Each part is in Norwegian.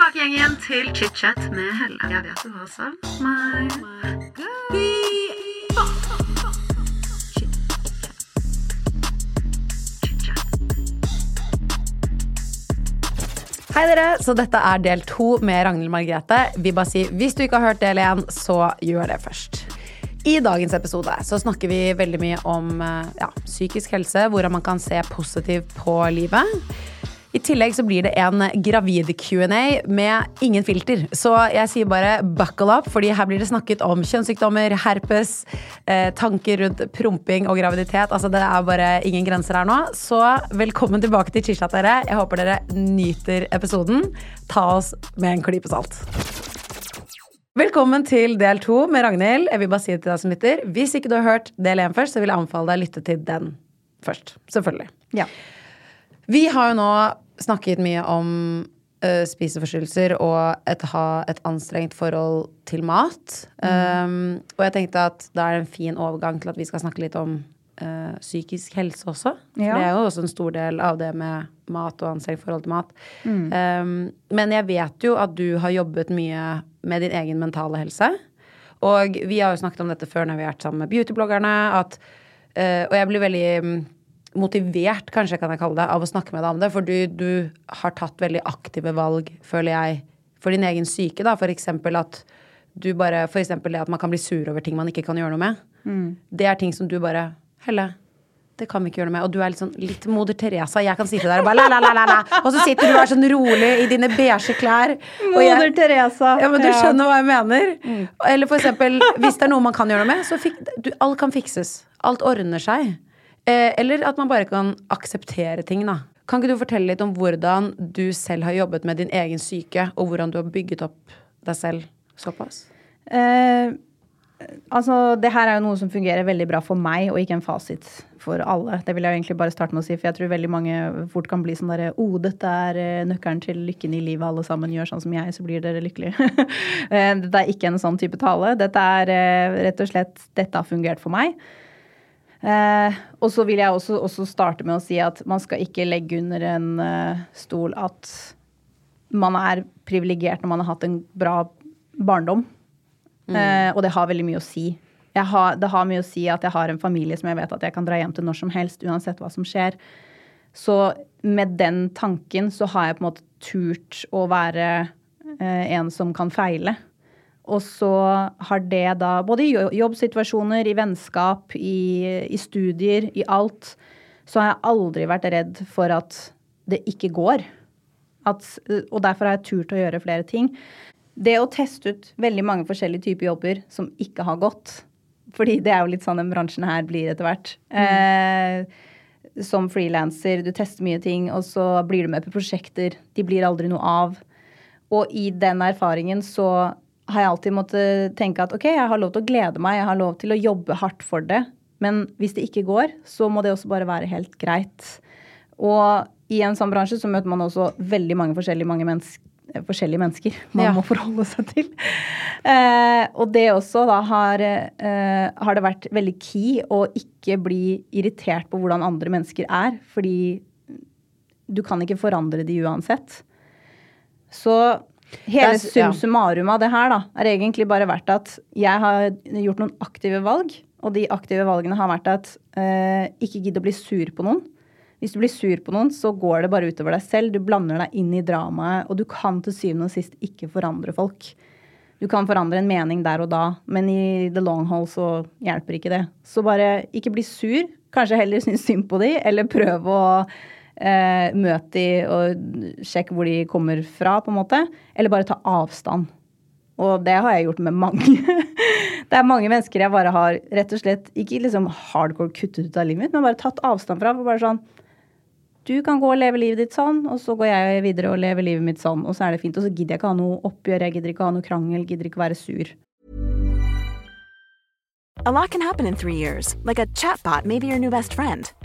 tilbake igjen, til chit-chat med Helle. Jeg vet du har savnet meg. Hei dere, så dette er del to med Ragnhild Margrethe. Vi bare sier, Hvis du ikke har hørt del én, så gjør det først. I dagens episode så snakker vi veldig mye om eh, ja, psykisk helse, hvordan man kan se positivt på livet. I tillegg så blir det en gravid-Q&A med ingen filter. Så jeg sier bare buckle up, fordi her blir det snakket om kjønnssykdommer, herpes, eh, tanker rundt promping og graviditet. Altså det er bare ingen grenser her nå. Så velkommen tilbake til Chishat, dere. Jeg håper dere nyter episoden. Ta oss med en klype salt. Velkommen til del to med Ragnhild. Jeg vil bare si det til deg som lytter. Hvis ikke du har hørt del én først, så vil jeg anbefale deg å lytte til den først. Selvfølgelig. Ja. Vi har jo nå snakket mye om uh, spiseforstyrrelser og et, ha et anstrengt forhold til mat. Um, og jeg tenkte at da er det en fin overgang til at vi skal snakke litt om uh, psykisk helse også. For Ja. det er jo også en stor del av det med mat og anstrengt forhold til mat. Um, men jeg vet jo at du har jobbet mye med din egen mentale helse. Og vi har jo snakket om dette før når vi har vært sammen med beautybloggerne. At, uh, og jeg blir veldig mm, motivert, kanskje kan jeg kalle det, av å snakke med deg om det. For du, du har tatt veldig aktive valg, føler jeg, for din egen syke. da, For eksempel at du bare, for eksempel det at man kan bli sur over ting man ikke kan gjøre noe med. Det er ting som du bare Helle, det kan vi ikke gjøre noe med. Og du er litt sånn litt moder Teresa. Jeg kan sitte der og bare la, la, la, la, la. Og så sitter du og er sånn rolig i dine beige klær. jeg- Moder Teresa. ja, men du skjønner hva jeg mener. Eller for eksempel, hvis det er noe man kan gjøre noe med, så fik, du, alt kan fikses. Alt ordner seg. Eh, eller at man bare kan akseptere ting, da. Kan ikke du fortelle litt om hvordan du selv har jobbet med din egen syke, og hvordan du har bygget opp deg selv såpass? Eh, altså, det her er jo noe som fungerer veldig bra for meg, og ikke en fasit for alle. Det vil jeg jo egentlig bare starte med å si, for jeg tror veldig mange fort kan bli sånn derre Å, dette er eh, nøkkelen til lykken i livet, alle sammen gjør sånn som jeg, så blir dere lykkelige. Eh, dette er ikke en sånn type tale. Dette er rett og slett Dette har fungert for meg. Eh, og så vil jeg også, også starte med å si at man skal ikke legge under en uh, stol at man er privilegert når man har hatt en bra barndom. Eh, og det har veldig mye å si. Har, det har mye å si at jeg har en familie som jeg vet at jeg kan dra hjem til når som helst, uansett hva som skjer. Så med den tanken så har jeg på en måte turt å være eh, en som kan feile. Og så har det da, både i jobbsituasjoner, i vennskap, i, i studier, i alt, så har jeg aldri vært redd for at det ikke går. At, og derfor har jeg turt å gjøre flere ting. Det å teste ut veldig mange forskjellige typer jobber som ikke har gått, fordi det er jo litt sånn den bransjen her blir etter hvert. Eh, som frilanser, du tester mye ting, og så blir du med på prosjekter. De blir aldri noe av. Og i den erfaringen så har jeg alltid måttet tenke at ok, jeg har lov til å glede meg, jeg har lov til å jobbe hardt for det. Men hvis det ikke går, så må det også bare være helt greit. Og i en sånn bransje så møter man også veldig mange forskjellige, mange mennesker, forskjellige mennesker man Ja. må forholde seg til. Eh, og det også da har, eh, har det vært veldig key å ikke bli irritert på hvordan andre mennesker er. Fordi du kan ikke forandre de uansett. Så hele Det er- sum summarum av det her da, er egentlig bare vært at jeg har gjort noen aktive valg. Og de aktive valgene har vært at eh, ikke gidd å bli sur på noen. Hvis du blir sur på noen, så går det bare utover deg selv. Du blander deg inn i dramaet, og du kan til syvende og sist ikke forandre folk. Du kan forandre en mening der og da, men i the long haul så hjelper ikke det. Så bare ikke bli sur. Kanskje heller synes synd på de, eller prøv å eh, møte de og sjekke hvor de kommer fra, på en måte. Eller bare ta avstand. Og det har jeg gjort med mange. det er mange mennesker jeg bare har rett og slett ikke liksom hardcore kuttet ut av livet mitt, men bare tatt avstand fra. For bare sånn Du kan gå og leve livet ditt sånn, og så går jeg videre og lever livet mitt sånn, og så er det fint. Og så gidder jeg ikke ha noe oppgjør, jeg gidder ikke ha noe krangel, gidder ikke være sur. A lot can happen in three years, like a chatbot may be your new best friend.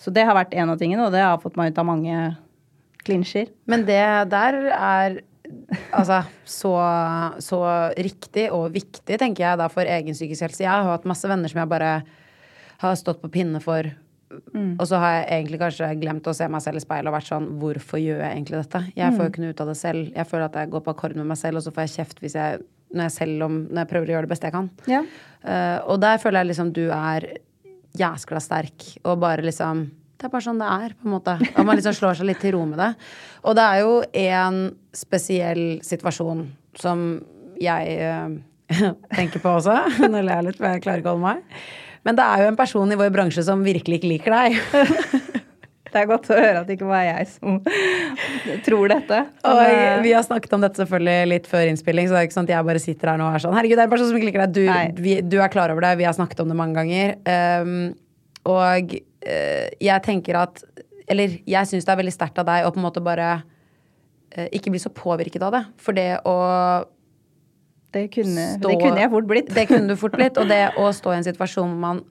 Så det har vært en av tingene, og det har fått meg ut av mange klinsjer. Men det der er altså så, så riktig og viktig, tenker jeg, da for egen psykisk helse. Jeg har hatt masse venner som jeg bare har stått på pinne for. Og så har jeg egentlig kanskje glemt å se meg selv i speilet og vært sånn Hvorfor gjør jeg egentlig dette? Jeg får jo ikke noe ut av det selv. Jeg føler at jeg går på akkord med meg selv, og så får jeg kjeft hvis jeg, når jeg, selv om, når jeg prøver å gjøre det beste jeg kan. Ja. Uh, og der føler jeg liksom du er jæskla sterk, og bare liksom Det er bare sånn det er, på en måte. Og man liksom slår seg litt til ro med det. Og det er jo en spesiell situasjon som jeg uh, tenker på også. Nå ler jeg litt, for jeg klarer ikke å holde meg. Men det er jo en person i vår bransje som virkelig ikke liker deg. Det er godt å høre at det ikke var jeg som tror dette. Og Men, vi har snakket om dette selvfølgelig litt før innspilling, så det er ikke sånn at jeg bare sitter her nå og er sånn Herregud, det er en person som ikke liker deg. Du, vi, du er klar over det. Vi har snakket om det mange ganger. Um, og uh, jeg tenker at Eller jeg syns det er veldig sterkt av deg å på en måte bare uh, ikke bli så påvirket av det. For det å det, kunne, stå det kunne jeg fort blitt. Det kunne du fort blitt. Og det å stå i en situasjon hvor man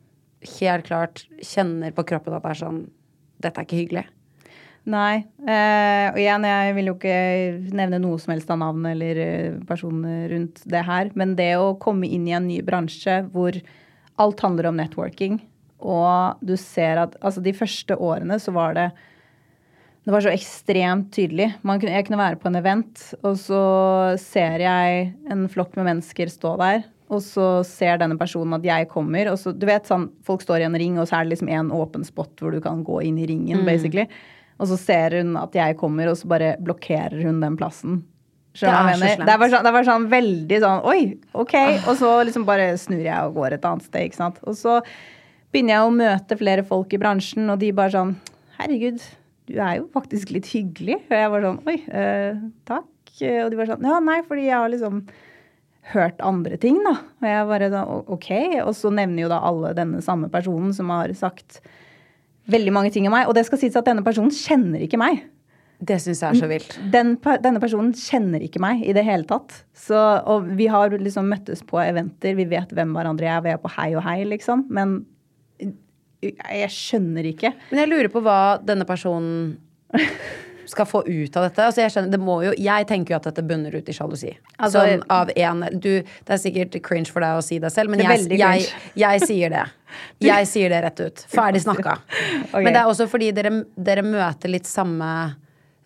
helt klart kjenner på kroppen at det er sånn Dette er ikke hyggelig. Nei. Eh, og igjen, jeg vil jo ikke nevne noe som helst av navn eller eh, personer rundt det her. Men det å komme inn i en ny bransje hvor alt handler om networking, og du ser at Altså, de første årene så var det det var så ekstremt tydelig. Kunne, jeg kunne være på en event, og så ser jeg en flokk med mennesker stå der. Og så ser denne personen at jeg kommer. og så, du vet sånn, Folk står i en ring, og så er det liksom en åpen spot hvor du kan gå inn i ringen. basically. Og så ser hun at jeg kommer, og så bare blokkerer hun den plassen. Det er. Det var, sånn, det var sånn veldig sånn Oi, OK. Og så liksom bare snur jeg og går et annet sted. ikke sant? Og så begynner jeg å møte flere folk i bransjen, og de bare sånn Herregud, du er jo faktisk litt hyggelig. Og jeg var sånn Oi, eh, takk. Og de var sånn Ja, nei, fordi jeg har liksom hørt andre ting, da. Og jeg bare da OK. Og så nevner jo da alle denne samme personen som har sagt veldig mange ting om meg. Og det skal sies at denne personen kjenner ikke meg. Det syns jeg er så vilt. Den, denne personen kjenner ikke meg i det hele tatt. Så, og vi har liksom møttes på eventer, vi vet hvem hverandre er, vi er på hei og hei, liksom. Men jeg skjønner ikke. Men jeg lurer på hva denne personen skal få ut av dette. Altså jeg, skjønner, det må jo, jeg tenker jo at dette bunner ut i sjalusi. Altså, sånn av en, du, det er sikkert cringe for deg å si det selv, men Det jeg, jeg, jeg sier det. Jeg sier det rett ut. Ferdig snakka. okay. Men det er også fordi dere, dere møter litt samme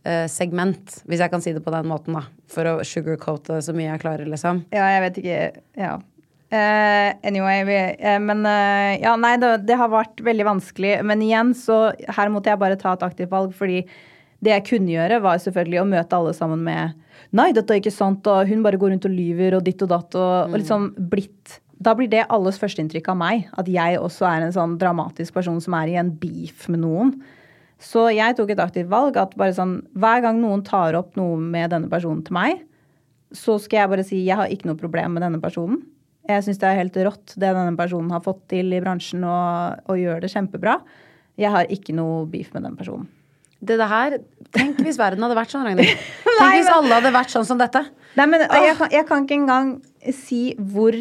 uh, segment, hvis jeg kan si det på den måten, da. For å sugarcoate så mye jeg klarer, liksom. Ja, jeg vet ikke. Ja. Uh, anyway, eh, men uh, Ja, nei, det, det har vært veldig vanskelig. Men igjen, så her måtte jeg bare ta et aktivt valg, fordi det jeg kunne gjøre, var selvfølgelig å møte alle sammen med Nei, dette er ikke sant, og hun bare går rundt og lyver, og ditt og datt, og, og liksom blitt Da blir det alles førsteinntrykk av meg. At jeg også er en sånn dramatisk person som er i en beef med noen. Så jeg tok et aktivt valg at bare sånn Hver gang noen tar opp noe med denne personen til meg, så skal jeg bare si jeg har ikke noe problem med denne personen. Jeg syns det er helt rått det denne personen har fått til i bransjen, og, og gjør det kjempebra. Jeg har ikke noe beef med den personen. Det det her, Tenk hvis verden hadde vært sånn, Ragnhild. Tenk hvis alle hadde vært sånn som dette. Nei, men jeg, kan, jeg kan ikke engang si hvor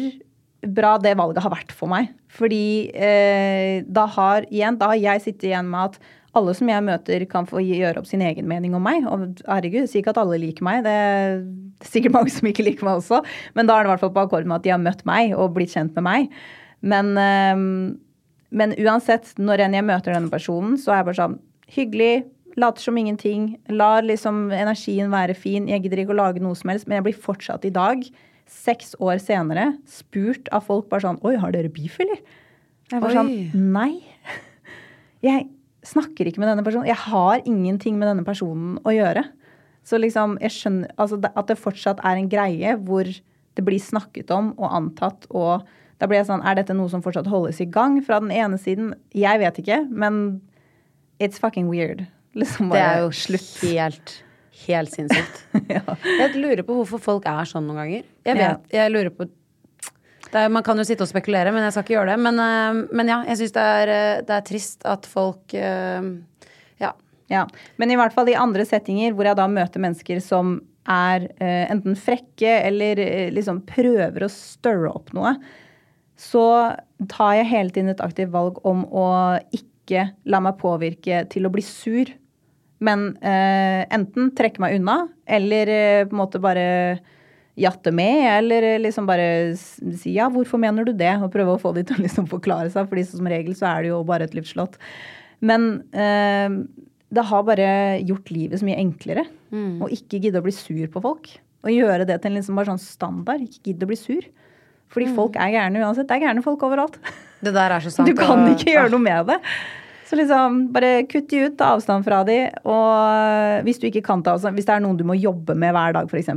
bra det valget har vært for meg. Fordi eh, da har igjen, da har jeg sittet igjen med at alle som jeg møter, kan få gjøre opp sin egen mening om meg. Og herregud, jeg sier ikke at alle liker meg. Det er sikkert mange som ikke liker meg også. Men da er det i hvert fall på akkord med at de har møtt meg og blitt kjent med meg. Men, eh, men uansett, når enn jeg møter denne personen, så er jeg bare sånn hyggelig. Later som ingenting. Lar liksom energien være fin. Jeg gidder ikke å lage noe som helst, men jeg blir fortsatt i dag, seks år senere, spurt av folk bare sånn Oi, har dere beef, eller? Jeg var bare Oi. sånn Nei. Jeg snakker ikke med denne personen. Jeg har ingenting med denne personen å gjøre. Så liksom, jeg skjønner altså At det fortsatt er en greie hvor det blir snakket om og antatt og da blir jeg sånn, Er dette noe som fortsatt holdes i gang fra den ene siden? Jeg vet ikke, men it's fucking weird. Liksom Det er jo helt, helt sinnssykt. Jeg lurer på hvorfor folk er sånn noen ganger. Jeg Ja. vet, jeg lurer på er, Man kan jo sitte og spekulere, men jeg skal ikke gjøre det. Men, øh, men ja, jeg syns det, øh, det er trist at folk øh, Ja. Ja, Men i hvert fall i andre settinger hvor jeg da møter mennesker som er eh, enten frekke eller eh, liksom prøver å stirre opp noe, så tar jeg hele tiden et aktivt valg om å ikke la meg påvirke til å bli sur. Men eh, enten trekke meg unna, eller eh, på en måte bare jatte med, eller eh, liksom bare si ja, hvorfor mener du det? Og prøve å få de til å liksom forklare seg, fordi som regel så er det jo bare et luftslott. Men eh, det har bare gjort livet så mye enklere. Å ikke gidde å bli sur på folk. Og gjøre det til en liksom bare sånn standard. Ikke gidde å bli sur. Fordi folk er gærne uansett. Det er gærne folk overalt. Det der er så sant. Du kan og- ikke gjøre noe med det. Så liksom, bare kutt de ut, ta avstand fra de. Og hvis du ikke kan ta avstand, hvis det er noen du må jobbe med hver dag, f.eks.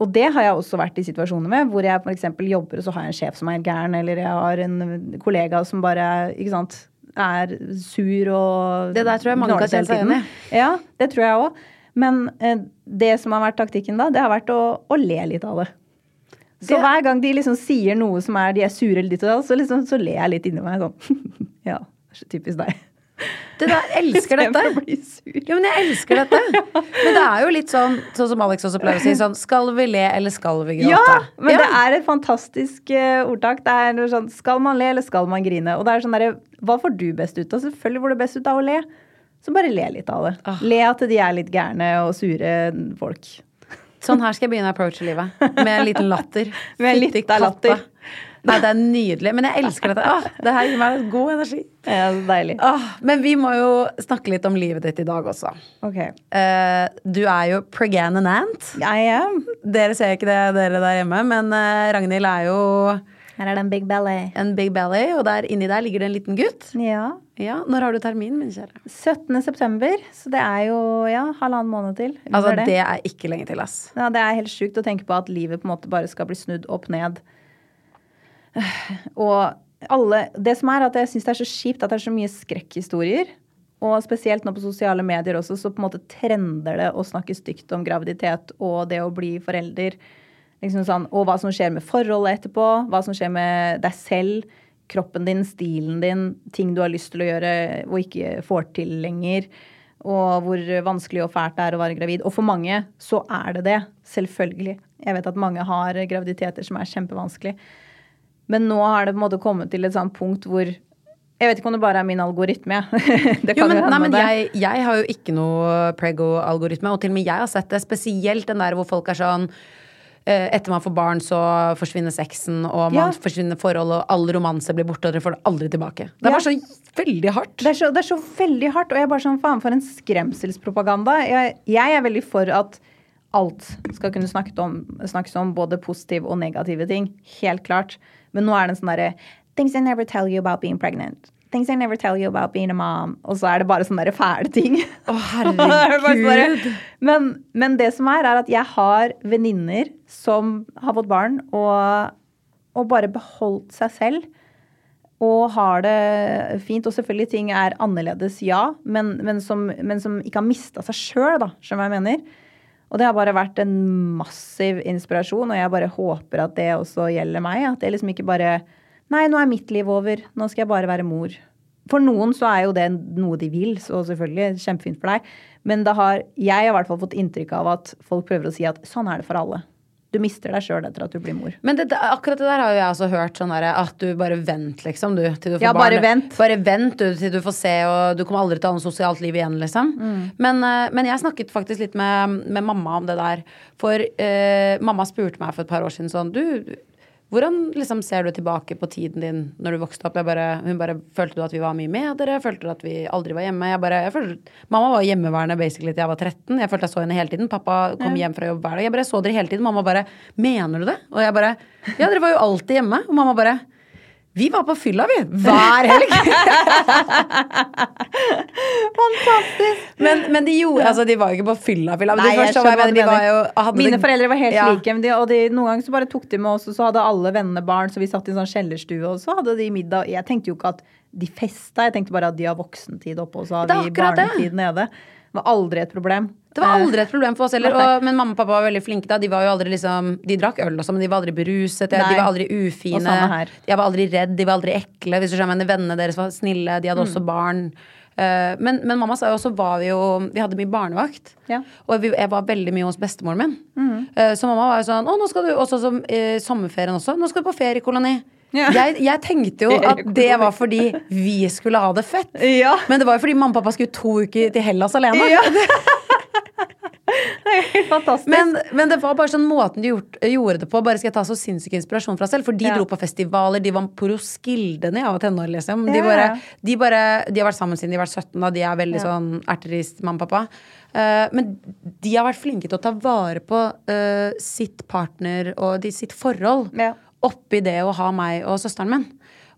Og det har jeg også vært i situasjoner med, hvor jeg f.eks. jobber, og så har jeg en sjef som er gæren, eller jeg har en kollega som bare ikke sant, er sur og Det der tror jeg mange kan kjenne seg igjen i. Ja, det tror jeg òg. Men eh, det som har vært taktikken da, det har vært å, å le litt av det. Så Det- hver gang de liksom sier noe som er de er sure eller ditt og datt, så, liksom, så ler jeg litt inni meg sånn. ja, så typisk deg. Det der, jeg elsker dette. Jo, men jeg elsker dette. Men det er jo litt sånn, sånn som Alex også pleier å si, sånn Skal vi le, eller skal vi gråte? Ja, men Ja. det er et fantastisk eh, ordtak. Det er noe sånn, Skal man le, eller skal man grine? Og det er sånn derre Hva får du best ut av? Selvfølgelig får du best ut av å le. Så bare le litt av det. Ah. Le at de er litt gærne og sure folk. Sånn her skal jeg begynne å approache livet. Med en liten latter. Med litt liten av latter. Nei, det er nydelig. Men jeg elsker dette. Åh, det her gir meg god energi. Ja, deilig. Åh, men vi må jo snakke litt om livet ditt i dag også. Ok. Eh, du er jo pregnant aunt. I am. Dere ser ikke det, dere der hjemme, men eh, Ragnhild er jo Her er det en big belly. en big belly, og der inni der ligger det en liten gutt. Ja. Ja, Når har du termin, min kjære? 17. september, så det er jo ja, halvannen måned til. Altså, det. det er ikke lenge til, ass. Ja, det er helt sjukt å tenke på at livet på en måte bare skal bli snudd opp ned. Og alle Det som er at jeg syns det er så kjipt at det er så mye skrekkhistorier. Og spesielt nå på sosiale medier også, så på en måte trender det å snakke stygt om graviditet og det å bli forelder. Liksom sånn, og hva som skjer med forholdet etterpå. Hva som skjer med deg selv. Kroppen din, stilen din, ting du har lyst til å gjøre og ikke får til lenger. Og hvor vanskelig og fælt det er å være gravid. Og for mange så er det det. Selvfølgelig. Jeg vet at mange har graviditeter som er kjempevanskelig. Men nå har det på en måte kommet til et sånt punkt hvor Jeg vet ikke om det bare er min algoritme. det Jo, kan men, jo hende nei, men jeg, jeg har jo ikke noe prego-algoritme, og til og med jeg har sett det. Spesielt den der hvor folk er sånn etter man får barn, så forsvinner sexen, og man Ja. forsvinner forholdet, og all romanse blir borte, og dere får det aldri tilbake. Det er Ja. bare så veldig hardt. Det er, så, det er så veldig hardt, og jeg er bare sånn faen for en skremselspropaganda. Jeg, jeg er veldig for at alt skal kunne snakkes om, snakkes om, både positive og negative ting. Helt klart. Men nå er det en sånn derre Things I never tell you about being pregnant. Things I never tell you about being a mom. Og så er det bare sånne fæle ting. Å, der- herregud. men, men det som er, er at jeg har venninner som har fått barn og, og bare beholdt seg selv. Og har det fint. Og selvfølgelig ting er annerledes, ja, men, men, som, men som ikke har mista seg sjøl, da. Skjønner du hva jeg mener? Og det har bare vært en massiv inspirasjon, og jeg bare håper at det også gjelder meg. At det liksom ikke bare Nei, nå er mitt liv over. Nå skal jeg bare være mor. For noen så er jo det noe de vil, så selvfølgelig kjempefint for deg. Men det har, jeg har i hvert fall fått inntrykk av at folk prøver å si at sånn er det for alle. Du mister deg sjøl etter at du blir mor. Men det, akkurat det der har jo jeg også hørt sånn der, at du bare vent, liksom, du, til du får Ja, barn. bare vent. Bare vent du, til du får se, og du kommer aldri til å ha noe sosialt liv igjen, liksom. Mm. Men, eh, men jeg snakket faktisk litt med, med mamma om det der. For eh, mamma spurte meg for et par år siden sånn Du, hvordan liksom ser du tilbake på tiden din når du vokste opp? Bare, hun bare Følte du at vi var mye med dere? Følte du at vi aldri var hjemme? Jeg bare, jeg følte, mamma var hjemmeværende basically til jeg var 13. Jeg følte jeg så henne hele tiden. Pappa kom hjem fra jobb hver dag. Jeg bare så dere hele tiden. Mamma bare Mener du det? Og jeg bare Ja, dere var jo alltid hjemme. Og mamma bare vi var på fylla, vi. Hver helg. Fantastisk. Men, men de gjorde Altså, de var jo ikke på fylla, fylla. Men Nei, jeg skjønner var, hva du mener, Mine foreldre var helt Ja. like. Men de, og de, noen ganger så bare tok de med oss, og så hadde alle vennene barn, så vi satt i en sånn kjellerstue, og så hadde de middag. Jeg tenkte jo ikke at de festa, jeg tenkte bare at de har voksentid oppe, og så har vi barnetid det. nede. Det var aldri et problem. Det var Eh, aldri et problem for oss heller. Og, men mamma og pappa var veldig flinke da. De var jo aldri liksom De drakk øl også, men de var aldri beruset. De var aldri ufine. De var aldri redd, de var aldri ekle. Hvis du skjønner, Vennene deres var snille, de hadde også Mm. barn. Uh, men, men mamma sa jo også var vi jo Vi hadde mye barnevakt. Ja. Mm. Og vi, jeg var veldig mye hos bestemoren min. Eh, så mamma var jo sånn Å, nå skal du Også som uh, sommerferien også. Nå skal du på feriekoloni. Ja. Jeg, jeg tenkte jo at det var fordi vi skulle ha det fett. Ja. Men det var jo fordi mamma og pappa skulle to uker til Hellas alene. Ja. Fantastisk. Men, men det var bare sånn måten de gjort, gjorde det på. Bare skal jeg ta så sinnssyk inspirasjon fra selv. For de Ja. dro på festivaler, de var på Roskilde da jeg var tenår, liksom. De, Ja, bare, de, bare, de har vært sammen siden de var 17, da. De er veldig sånn erterist mamma og pappa. Uh, men de har vært flinke til å ta vare på uh, sitt partner og de, sitt forhold Ja. Oppi det å ha meg og søsteren min.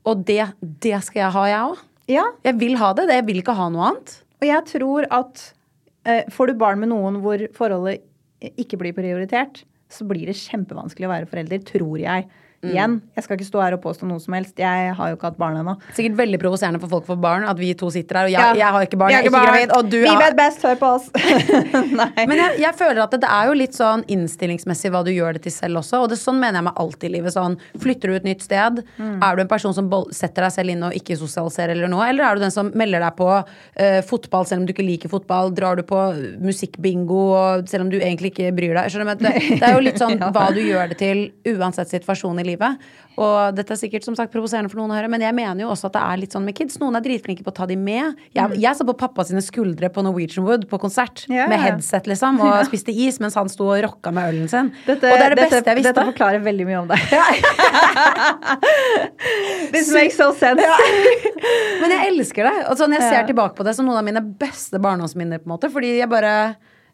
Og det, det skal jeg ha, jeg òg. Ja, Jeg vil ha det. det. Jeg vil ikke ha noe annet. og jeg tror at eh, får du barn med noen hvor forholdet ikke blir prioritert, så blir det kjempevanskelig å være forelder, tror jeg. Mm. Igjen, jeg skal ikke stå her og påstå noe som helst. Jeg har jo ikke hatt barn ennå. Sikkert veldig provoserende for folk for barn at vi to sitter her, og jeg, jeg har ikke barn, jeg er ikke, barn. gravid, og du Vi har vet best, hør på oss. Men jeg, jeg føler at det, det er jo litt sånn innstillingsmessig hva du gjør det til selv også. Og det, sånn mener jeg meg alltid i livet. Sånn, flytter du et nytt sted? Mm. Er du en person som setter deg selv inn og ikke sosialiserer eller noe? Eller er du den som melder deg på uh, fotball selv om du ikke liker fotball? Drar du på musikkbingo selv om du egentlig ikke bryr deg? Skjønner du? Det, det er jo litt sånn hva du gjør det til uansett situasjon i livet. Og dette er sikkert som sagt provoserende for noen å høre, men jeg mener jo også at det er litt sånn med kids. Noen er dritflinke på å ta de med. Jeg, jeg så på pappa sine skuldre på Norwegian Wood på konsert yeah. Med headset, liksom, og spiste is mens han sto og rocka med ølen sin. Dette, og det er det dette, beste jeg visste. Dette forklarer veldig mye om deg. This makes so sense. Men jeg elsker det. Og sånn, jeg ser tilbake på det som noen av mine beste barndomsminner, på en måte. Fordi jeg bare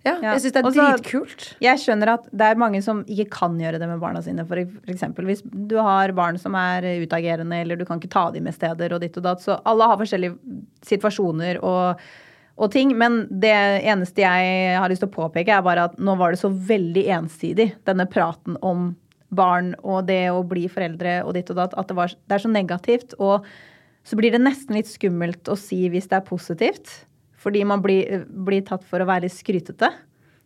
Ja, jeg syns det er Også, dritkult. Jeg skjønner at det er mange som ikke kan gjøre det med barna sine. For eksempel hvis du har barn som er utagerende, eller du kan ikke ta dem med steder og ditt og datt. Så alle har forskjellige situasjoner og, og ting. Men det eneste jeg har lyst til å påpeke, er bare at nå var det så veldig ensidig, denne praten om barn og det å bli foreldre og ditt og datt, at det, var, det er så negativt. Og så blir det nesten litt skummelt å si hvis det er positivt. Fordi man blir, blir tatt for å være litt skrytete.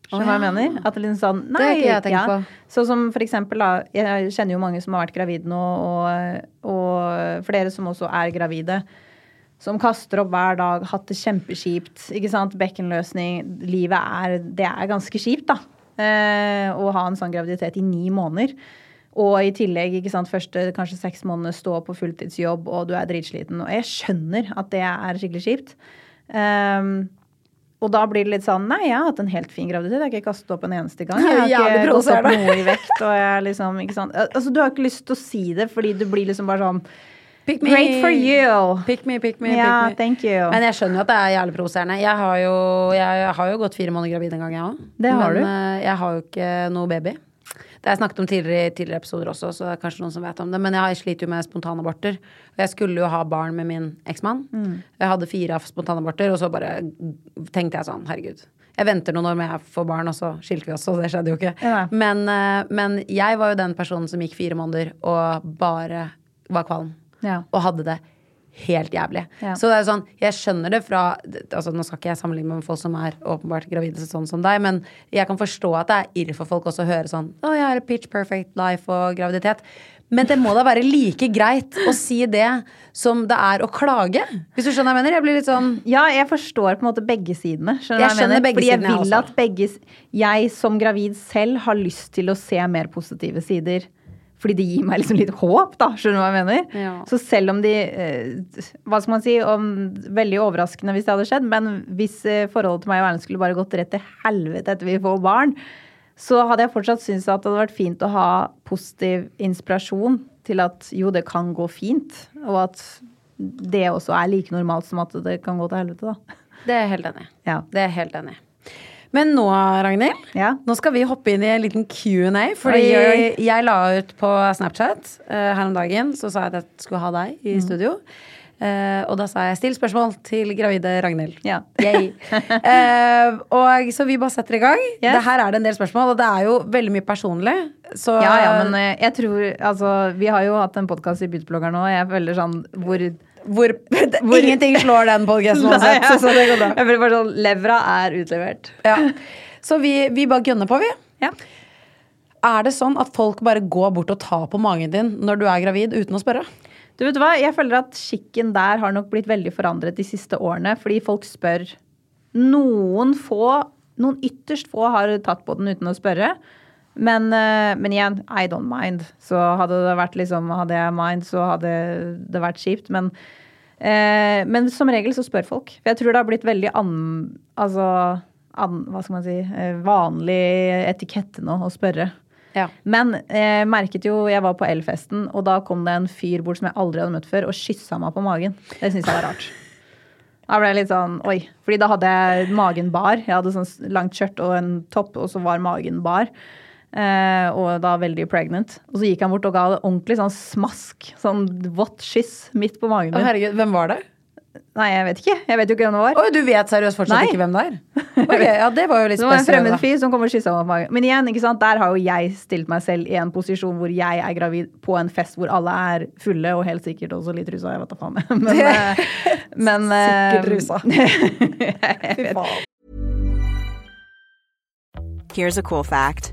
Skjønner du hva jeg mener? At det er litt sånn, Det har nei, ikke jeg tenkt på. Sånn som for eksempel, da, jeg kjenner jo mange som har vært gravide nå, og, og flere som også er gravide. Som kaster opp hver dag, hatt det kjempekjipt. ikke sant, Bekkenløsning. Livet er Det er ganske kjipt, da. Eh, å ha en sånn graviditet i ni måneder. Og i tillegg, ikke sant, første kanskje seks måneder stå på fulltidsjobb, og du er dritsliten. Og jeg skjønner at det er skikkelig kjipt. Ehm, og da blir det litt sånn Nei, jeg har hatt en helt fin graviditet. Jeg har ikke kastet opp en eneste gang. Jeg har ikke gått opp noe i vekt. Og jeg liksom, ikke sant? Altså, du har ikke lyst til å si det, fordi du blir liksom bare sånn Pick me. Great for you! Pick me, pick me, yeah, pick me. thank you. Men jeg skjønner jo at det er jævlig provoserende. Jeg jeg har jo gått fire måneder gravid en gang, jeg òg. Men du. eh, jeg har jo ikke noe baby. Det har jeg snakket om tidligere i tidligere episoder også, så det er kanskje noen som vet om det. Men jeg sliter jo med spontanaborter. Og jeg skulle jo ha barn med min eksmann. Mm. Jeg hadde fire spontanaborter, og så bare tenkte jeg sånn, herregud. Jeg venter noen år med jeg får barn, og så skilte vi oss, og det skjedde jo ikke. Ja. Men, eh, men jeg var jo den personen som gikk fire måneder og bare var kvalm. Ja. Og hadde det helt jævlig. Ja. Så det er sånn, jeg skjønner det fra altså Nå skal ikke jeg sammenligne med folk som er åpenbart gravide sånn som deg, men jeg kan forstå at det er irr for folk også å høre sånn Å, jeg har pitch perfect life og graviditet. Men det må da være like greit å si det som det er å klage? Hvis du skjønner hva jeg mener? Jeg blir litt sånn Ja, jeg forstår på en måte begge sidene. Skjønner Jeg skjønner begge Fordi jeg sidene, vil også. at begge Jeg som gravid selv har lyst til å se mer positive sider. Fordi det gir meg liksom litt håp, da. Skjønner du hva jeg mener? Ja. Så selv om de eh, Hva skal man si? Om, veldig overraskende hvis det hadde skjedd, men hvis eh, forholdet til meg og Erlend skulle bare gått rett til helvete etter vi får barn, så hadde jeg fortsatt syntes at det hadde vært fint å ha positiv inspirasjon til at jo, det kan gå fint, og at det også er like normalt som at det kan gå til helvete, da. Det er jeg helt enig i. Ja. Det er helt enig i. Men nå, Ragnhild, Ja. nå skal vi hoppe inn i en liten Q&A. Fordi Oi, oi, jeg la ut på Snapchat uh, her om dagen, så sa jeg at jeg skulle ha deg Mm. i studio. Uh, og da sa jeg 'still spørsmål til gravide Ragnhild'. Ja. Eh, og Så vi bare setter i gang. Yes. Det her er det en del spørsmål, og det er jo veldig mye personlig. Så Ja, ja, men jeg tror Altså, vi har jo hatt en podkast i Byteblogger nå, og jeg føler sånn hvor hvor, Ingenting slår den podkasten uansett. Nei, Så det går bra. Jeg føler bare sånn Levra er utlevert. Ja. Så vi, vi bare gønner på, vi. Ja. Er det sånn at folk bare går bort og tar på magen din når du er gravid, uten å spørre? Du vet hva, Jeg føler at skikken der har nok blitt veldig forandret de siste årene. Fordi folk spør. Noen få, noen ytterst få har tatt på den uten å spørre. Men, eh, men igjen, I don't mind. Så hadde det vært liksom, hadde jeg mind, så hadde det vært kjipt. Men, eh, men som regel så spør folk. For jeg tror det har blitt veldig an, altså, an, hva skal man si, eh, vanlig etikette nå å spørre. Ja. Men jeg merket jo, jeg var på Elfesten, og da kom det en fyr bort som jeg aldri hadde møtt før, og kyssa meg på magen. Det syns jeg var rart. Da ble jeg litt sånn oi. Fordi da hadde jeg magen bar. Jeg hadde sånn langt skjørt og en topp, og så var magen bar. Eh, og da veldig pregnant. Og så gikk han bort og ga det ordentlig sånn smask. Sånn vått kyss midt på magen Å, min. herregud, hvem var det? Nei, jeg vet ikke. Jeg vet jo ikke hvem det var. Oi, du vet seriøst fortsatt Nei. ikke hvem det er? Okay, ja, det var jo litt Det var en spesielt. fremmed fyr som kom og kyssa meg på magen. Men igjen, ikke sant? der har jo jeg stilt meg selv i en posisjon hvor jeg er gravid på en fest hvor alle er fulle, og helt sikkert også litt rusa. Jeg vet da faen. Men, eh, men eh, Sikkert rusa. Fy faen. Here's a cool fact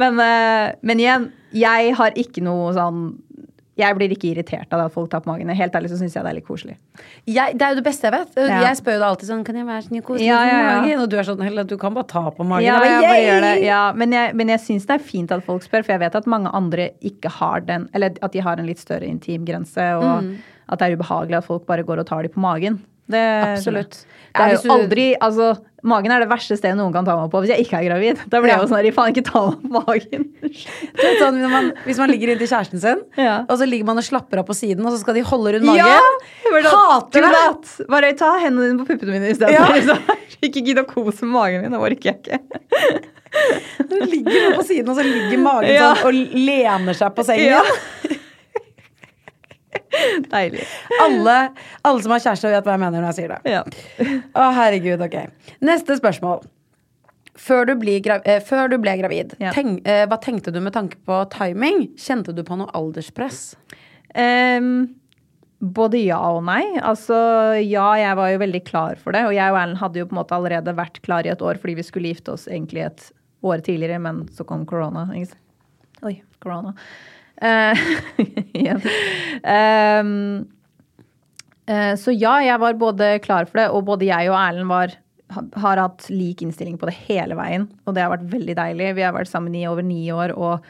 Men, eh, men igjen, jeg har ikke noe sånn Jeg blir ikke irritert av at folk tar på magen. Helt ærlig så syns jeg det er litt koselig. Jeg, det er jo det beste jeg vet. Ja. Jeg spør jo deg alltid sånn Kan jeg være sånn koselig Ja, ja, ja, på magen? Og du er sånn Helle, du kan bare ta på magen. Ja, Jeg bare, bare gjør det. Ja, men jeg, men jeg syns det er fint at folk spør, for jeg vet at mange andre ikke har den Eller at de har en litt større intimgrense, og Mm. at det er ubehagelig at folk bare går og tar de på magen. Det, Absolutt. Det er jo aldri Altså, magen er det verste stedet noen kan ta meg på hvis jeg ikke er gravid. Da blir jeg jo sånn her, faen, ikke ta meg på magen. Sånn, man, hvis man ligger inntil kjæresten sin, Ja. og så ligger man og slapper av på siden, og så skal de holde rundt magen. Ja! Bare Hater det! Bare ta hendene dine på puppene mine isteden. Ja. Liksom. Ikke gidd å kose med magen min. Det orker jeg ikke. Du ligger på siden, og så ligger magen Ja. sånn og lener seg på sengen. Ja. Deilig. Alle, alle som har kjæreste, vet hva jeg mener når jeg sier det. Ja. Å, herregud, ok. Neste spørsmål. Før du, eh, før du ble gravid, Ja. tenk, eh, hva tenkte du med tanke på timing? Kjente du på noe alderspress? Um, både ja og nei. Altså ja, jeg var jo veldig klar for det. Og jeg og Erlend hadde jo på en måte allerede vært klar i et år fordi vi skulle gifte oss egentlig et år tidligere, men så kom korona. Oi, korona. Eh, igjen. um, uh, så ja, jeg var både klar for det, og både jeg og Erlend var har hatt lik innstilling på det hele veien, og det har vært veldig deilig. Vi har vært sammen i over ni år, og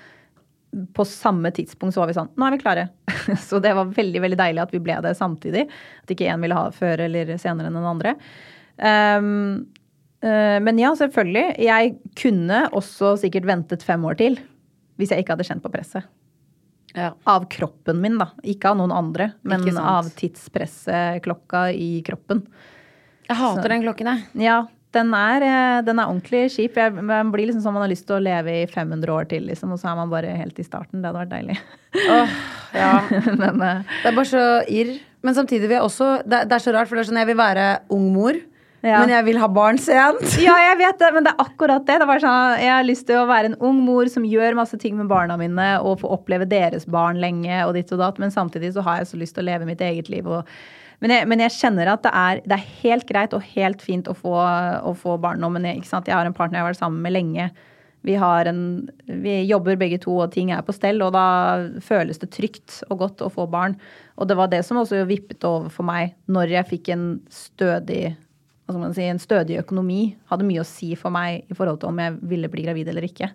på samme tidspunkt så var vi sånn Nå er vi klare. Så det var veldig veldig deilig at vi ble det samtidig. At ikke én ville ha før eller senere enn den andre. Um, men ja, selvfølgelig. Jeg kunne også sikkert ventet fem år til. Hvis jeg ikke hadde kjent på presset. Ja. Av kroppen min, da. Ikke av noen andre, men av tidspresset, klokka i kroppen. Jeg hater den klokken, jeg. Ja, den er, eh, den er ordentlig kjip. Jeg, man blir liksom som man har lyst til å leve i 500 år til, liksom, og så er man bare helt i starten. Det hadde vært deilig. Oh, ja. Men eh, Det er bare så irr. Men samtidig vil jeg også Det, det er så rart, for det er sånn jeg vil være ung mor, Ja. men jeg vil ha barn sent. Ja, jeg vet det, men det er akkurat det. det sånn, jeg har lyst til å være en ung mor som gjør masse ting med barna mine, og få oppleve deres barn lenge, og ditt og datt, men samtidig så har jeg så lyst til å leve mitt eget liv. Og, men, jeg, men jeg kjenner at det er, det er helt greit og helt fint å få, å få barn nå, men jeg, jeg har en partner jeg har vært sammen med lenge. Vi, har en, vi jobber begge to, og ting er på stell, og da føles det trygt og godt å få barn. Og det var det som også vippet over for meg når jeg fikk en stødig si, en stødig økonomi hadde mye å si for meg i forhold til om jeg ville bli gravid eller ikke.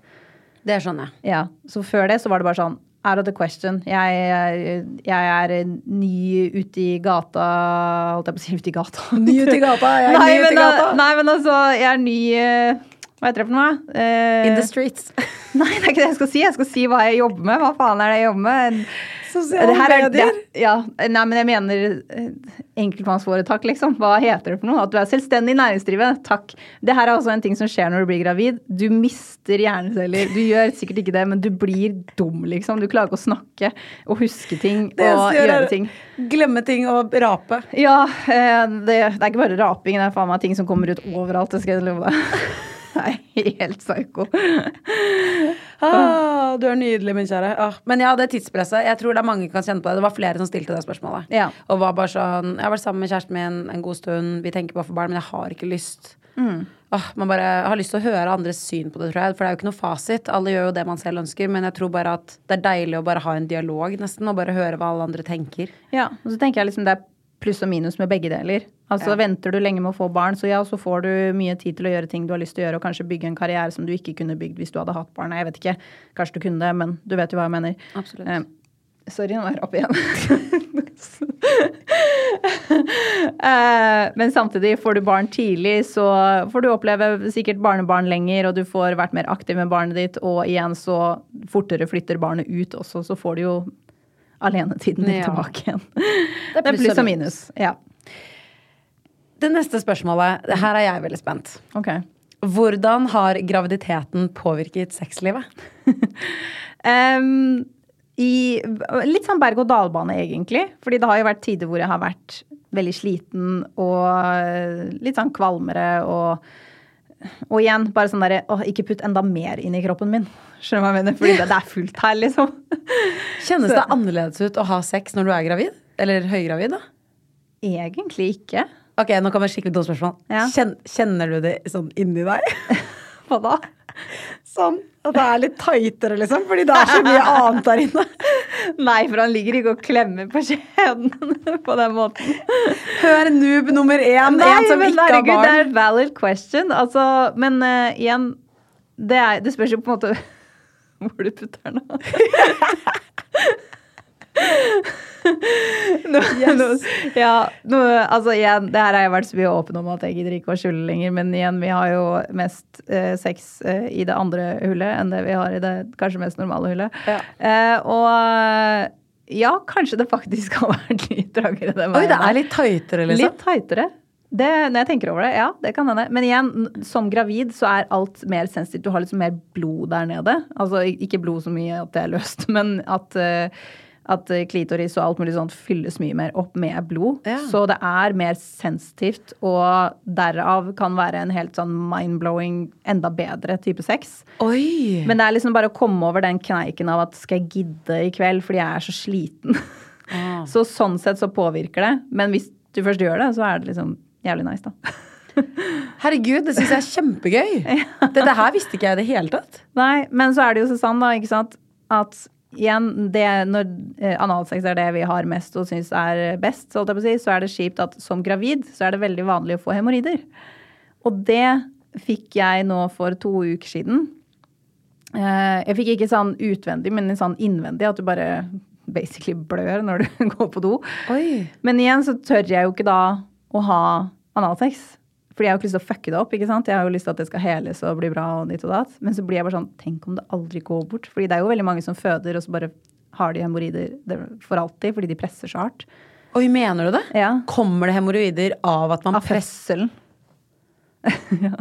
Det skjønner jeg. Ja, Så før det så var det bare sånn out of the question. Jeg, jeg, jeg er ny ute i gata Holdt jeg på å si ute i gata? Ny ute i gata, jeg er nei, ny ute i men, gata. Nei, men altså, jeg er ny eh, Hva heter det for noe? Uh, In the streets. Nei, det er ikke det jeg skal si. Jeg skal si hva jeg jobber med. Hva faen er det jeg jobber med? Sosiale er- medier. det- ja, nei, men jeg mener eh, enkeltmannsforetak, liksom. Hva heter det for noe? At du er selvstendig næringsdrivende. Takk. Det her er også en ting som skjer når du blir gravid. Du mister hjerneceller. Du gjør sikkert ikke det, men du blir dum, liksom. Du klarer ikke å snakke og huske ting og gjør, gjøre ting. Glemme ting og rape. Ja, eh, det, det er ikke bare raping, det er faen meg ting som kommer ut overalt. Det skal jeg love deg. Er helt psyko. Ah, du er nydelig, min kjære. Ah, men ja, det tidspresset. Jeg tror det er mange kan kjenne på det. Det var flere som stilte det spørsmålet. Ja. Og var bare sånn Jeg har vært sammen med kjæresten min en god stund, vi tenker på å få barn, men jeg har ikke lyst. Ah, man bare har lyst til å høre andres syn på det, tror jeg. For det er jo ikke noe fasit. Alle gjør jo det man selv ønsker, men jeg tror bare at det er deilig å bare ha en dialog, nesten, og bare høre hva alle andre tenker. Ja, og så tenker jeg liksom det er pluss og minus med begge deler. Altså Ja. Venter du lenge med å få barn, så ja, så får du mye tid til å gjøre ting du har lyst til å gjøre, og kanskje bygge en karriere som du ikke kunne bygd hvis du hadde hatt barn. Jeg vet ikke. Kanskje du kunne det, men du vet jo hva jeg mener. Absolutt. Eh, sorry, nå er jeg oppe igjen. eh, men samtidig, får du barn tidlig, så får du oppleve sikkert barnebarn lenger, og du får vært mer aktiv med barnet ditt, og igjen så fortere flytter barnet ut også, så får du jo alenetiden din Ja. tilbake igjen. Det er pluss og minus. Ja. Det neste spørsmålet, her er jeg veldig spent. Okay. Hvordan har graviditeten påvirket sexlivet? um, i, litt sånn berg-og-dal-bane, egentlig. Fordi det har jo vært tider hvor jeg har vært veldig sliten og litt sånn kvalmere og Og igjen, bare sånn derre Å, ikke putt enda mer inn i kroppen min. Skjønner du hva jeg mener? Fordi det, det er fullt her, liksom. Kjennes Så- det annerledes ut å ha sex når du er gravid? Eller høygravid, da? Egentlig ikke. Ok, nå kommer et skikkelig dumt spørsmål. Ja. Kjen, kjenner du det sånn inni deg? Hva da? Sånn at det er litt tightere, liksom? Fordi det er så mye annet der inne. Nei, for han ligger ikke og klemmer på skjeden på den måten. Hør noob nummer én, Nei, en som men ikke har barn. det er valid question. Altså, men uh, igjen, det, er, det spørs jo på en måte hvor du putter den. da. yes. nå, ja, nå, altså igjen, det her har jeg vært så mye åpen om at jeg gidder ikke å skjule lenger. Men igjen, vi har jo mest eh, sex eh, i det andre hullet enn det vi har i det kanskje mest normale hullet. Ja. Eh, og ja, kanskje det faktisk har vært litt trangere den Oi, det er litt tightere, liksom. Litt tightere. Det, når jeg tenker over det, ja, det kan hende. Men igjen, som gravid så er alt mer sensitivt. Du har liksom mer blod der nede. Altså ikke blod så mye at det er løst, men at, eh, at eh, klitoris og alt mulig sånt fylles mye mer opp med blod. Ja. Så det er mer sensitivt, og derav kan være en helt sånn mind-blowing, enda bedre type sex. Oi! Men det er liksom bare å komme over den kneiken av at skal jeg gidde i kveld fordi jeg er så sliten. Ah. Så sånn sett så påvirker det. Men hvis du først gjør det, så er det liksom jævlig nice, da. Herregud, det syns jeg er kjempegøy. Dette her visste ikke jeg i det hele tatt. Nei, men så er det jo sånn, da, ikke sant, at igjen, det, når eh, analsex er det vi har mest og syns er best, så, si, så er det kjipt at som gravid så er det veldig vanlig å få hemoroider. Og det fikk jeg nå for to uker siden. Eh, jeg fikk ikke sånn utvendig, men sånn innvendig, at du bare basically blør når du går på do. Oi. Men igjen så tør jeg jo ikke da å ha analsex. Fordi jeg har ikke lyst til å fucke det opp. ikke sant? Jeg har jo lyst til at det skal heles og bli bra. og ditt og datt. Men så blir jeg bare sånn Tenk om det aldri går bort. Fordi det er jo veldig mange som føder, og så bare har de hemoroider for alltid fordi de presser så hardt. Oi, mener du det? Ja. Kommer det hemoroider av at man Av presser ja.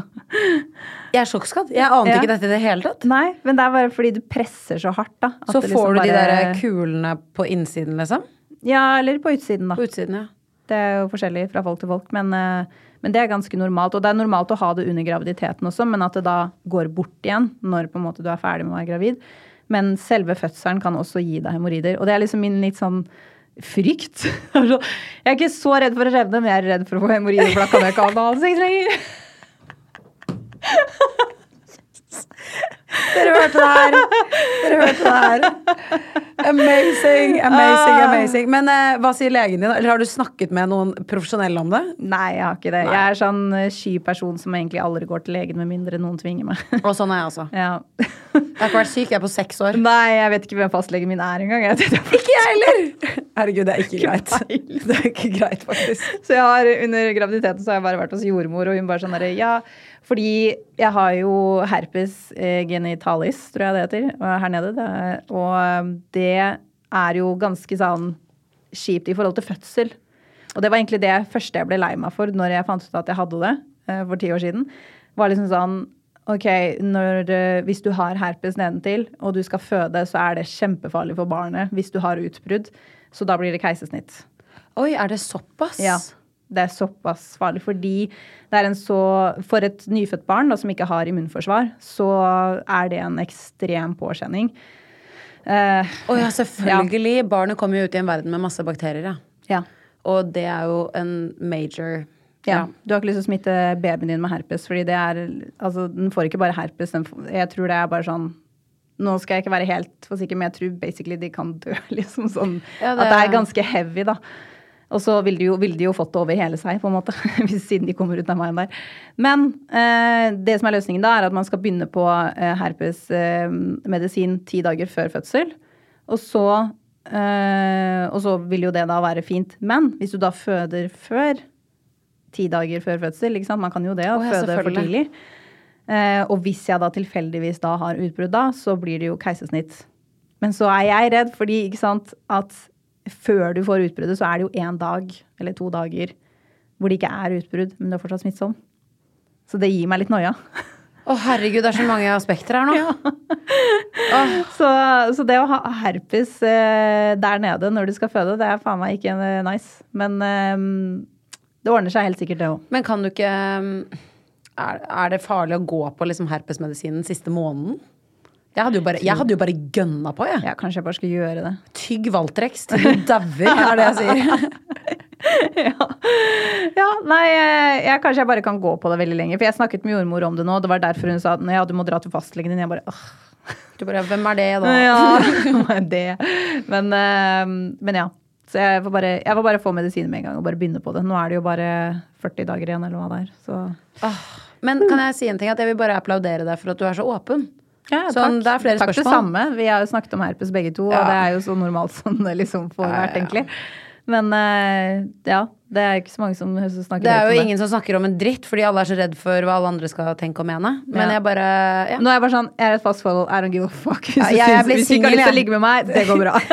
Jeg er sjokkskadd. Jeg ante Ja. ikke dette i det hele tatt. Nei, men det er bare fordi du presser så hardt, da. Så får liksom du de bare- der kulene på innsiden, liksom? Ja, eller på utsiden, da. På utsiden, ja. Det er jo forskjellig fra folk til folk, men, eh, men det er ganske normalt. Og det er normalt å ha det under graviditeten også, men at det da går bort igjen når på en måte du er ferdig med å være gravid. Men selve fødselen kan også gi deg hemoroider. Og det er liksom min litt sånn frykt. Jeg er ikke så redd for å revne, men jeg er redd for å få hemoroider, for da kan jeg ikke ha analsex lenger. Dere hørte det her! Dere hørte det her. Amazing, amazing, amazing. Men eh, hva sier legen din? Eller har du snakket med noen profesjonelle om det? Nei, jeg har ikke det. Jeg er sånn eh, sky person som egentlig aldri går til legen med mindre noen tvinger meg. Og sånn er jeg også. Ja. Jeg har ikke vært syk, jeg er på seks år. Nei, jeg vet ikke hvem fastlegen min er engang. Jeg jeg Ikke jeg heller! Herregud, det er ikke greit. Det er ikke greit, faktisk. Så jeg har, under graviditeten så har jeg bare vært hos jordmor, og hun bare sånn herre Ja, fordi jeg har jo herpes eh, genitalis, tror jeg det heter, her nede. Og eh, det er jo ganske sånn kjipt i forhold til fødsel. Og det var egentlig det første jeg ble lei meg for når jeg fant ut at jeg hadde det eh, for ti år siden. Var liksom sånn Ok, når, eh, hvis du har herpes nedentil, og du skal føde, så er det kjempefarlig for barnet hvis du har utbrudd. Så da blir det keisersnitt. Oi, er det såpass? Ja, det er såpass farlig. Fordi det er en så For et nyfødt barn da, som ikke har immunforsvar, så er det en ekstrem påkjenning. Uh, oh, ja, selvfølgelig. Barnet kommer jo ut i en verden med masse bakterier, ja. ja. Og det er jo en major Ja. Du har ikke lyst til å smitte babyen din med herpes, fordi det er Altså, den får ikke bare herpes, den får, jeg tror det er bare sånn nå skal jeg ikke være helt for sikker, men jeg tror basically de kan dø. liksom sånn, Ja, At det- det er ganske heavy, da. Og så ville de, jo, ville de jo fått det over hele seg, på en måte, siden de kommer ut av veien der. Men eh, det som er løsningen da, er at man skal begynne på eh, herpesmedisin eh, ti dager før fødsel. Og så, eh, og så vil jo det da være fint. Men hvis du da føder før ti dager før fødsel, ikke sant? man kan jo det, ja, føde for tidlig. Eh, og hvis jeg da tilfeldigvis da har utbrudd da, så blir det jo keisersnitt. Men så er jeg redd, fordi ikke sant, at før du får utbruddet, så er det jo én dag eller to dager hvor det ikke er utbrudd, men det er fortsatt smittsom. Så det gir meg litt noia. Å herregud, det er så mange aspekter her nå. Så, så det å ha herpes eh, der nede når du skal føde, det er faen meg ikke eh, nice. Men eh, det ordner seg helt sikkert, det òg. Men kan du ikke um, Er, er det farlig å gå på liksom herpesmedisinen siste måneden? Jeg hadde jo bare, jeg hadde jo bare gønna på, jeg. Ja, kanskje jeg bare skal gjøre det. Tygg Valtrex til du dauer, er det jeg sier. ja. ja, nei, eh, jeg, kanskje jeg bare kan gå på det veldig lenge. For jeg snakket med jordmor om det nå. Det var derfor hun sa ja, du må dra til fastlegen din. Jeg bare åh, Du bare, Hvem er det, da? ja, er det? Men, eh, men ja. Så jeg får, bare, jeg får bare få medisiner med en gang og bare begynne på det. Nå er det jo bare 40 dager igjen, eller hva det er. Så Men kan jeg si en ting? At jeg vil bare applaudere deg for at du er så åpen. Ja, Sånn, det er flere takk det samme. Vi har jo snakket om herpes begge to, Ja. og det er jo så normalt som det liksom får Ja, vært, egentlig. Men eh, ja, det er ikke så mange som snakker Det er jo om ingen som snakker om en dritt, fordi alle er så redd for hva alle andre skal tenke og mene. Men jeg bare ja. Nå er jeg bare sånn, jeg er et fast forhold, I don't give a fuck. Hvis, Ja, du jeg er syns- hvis du ikke har lyst til å ligge med meg, det går bra.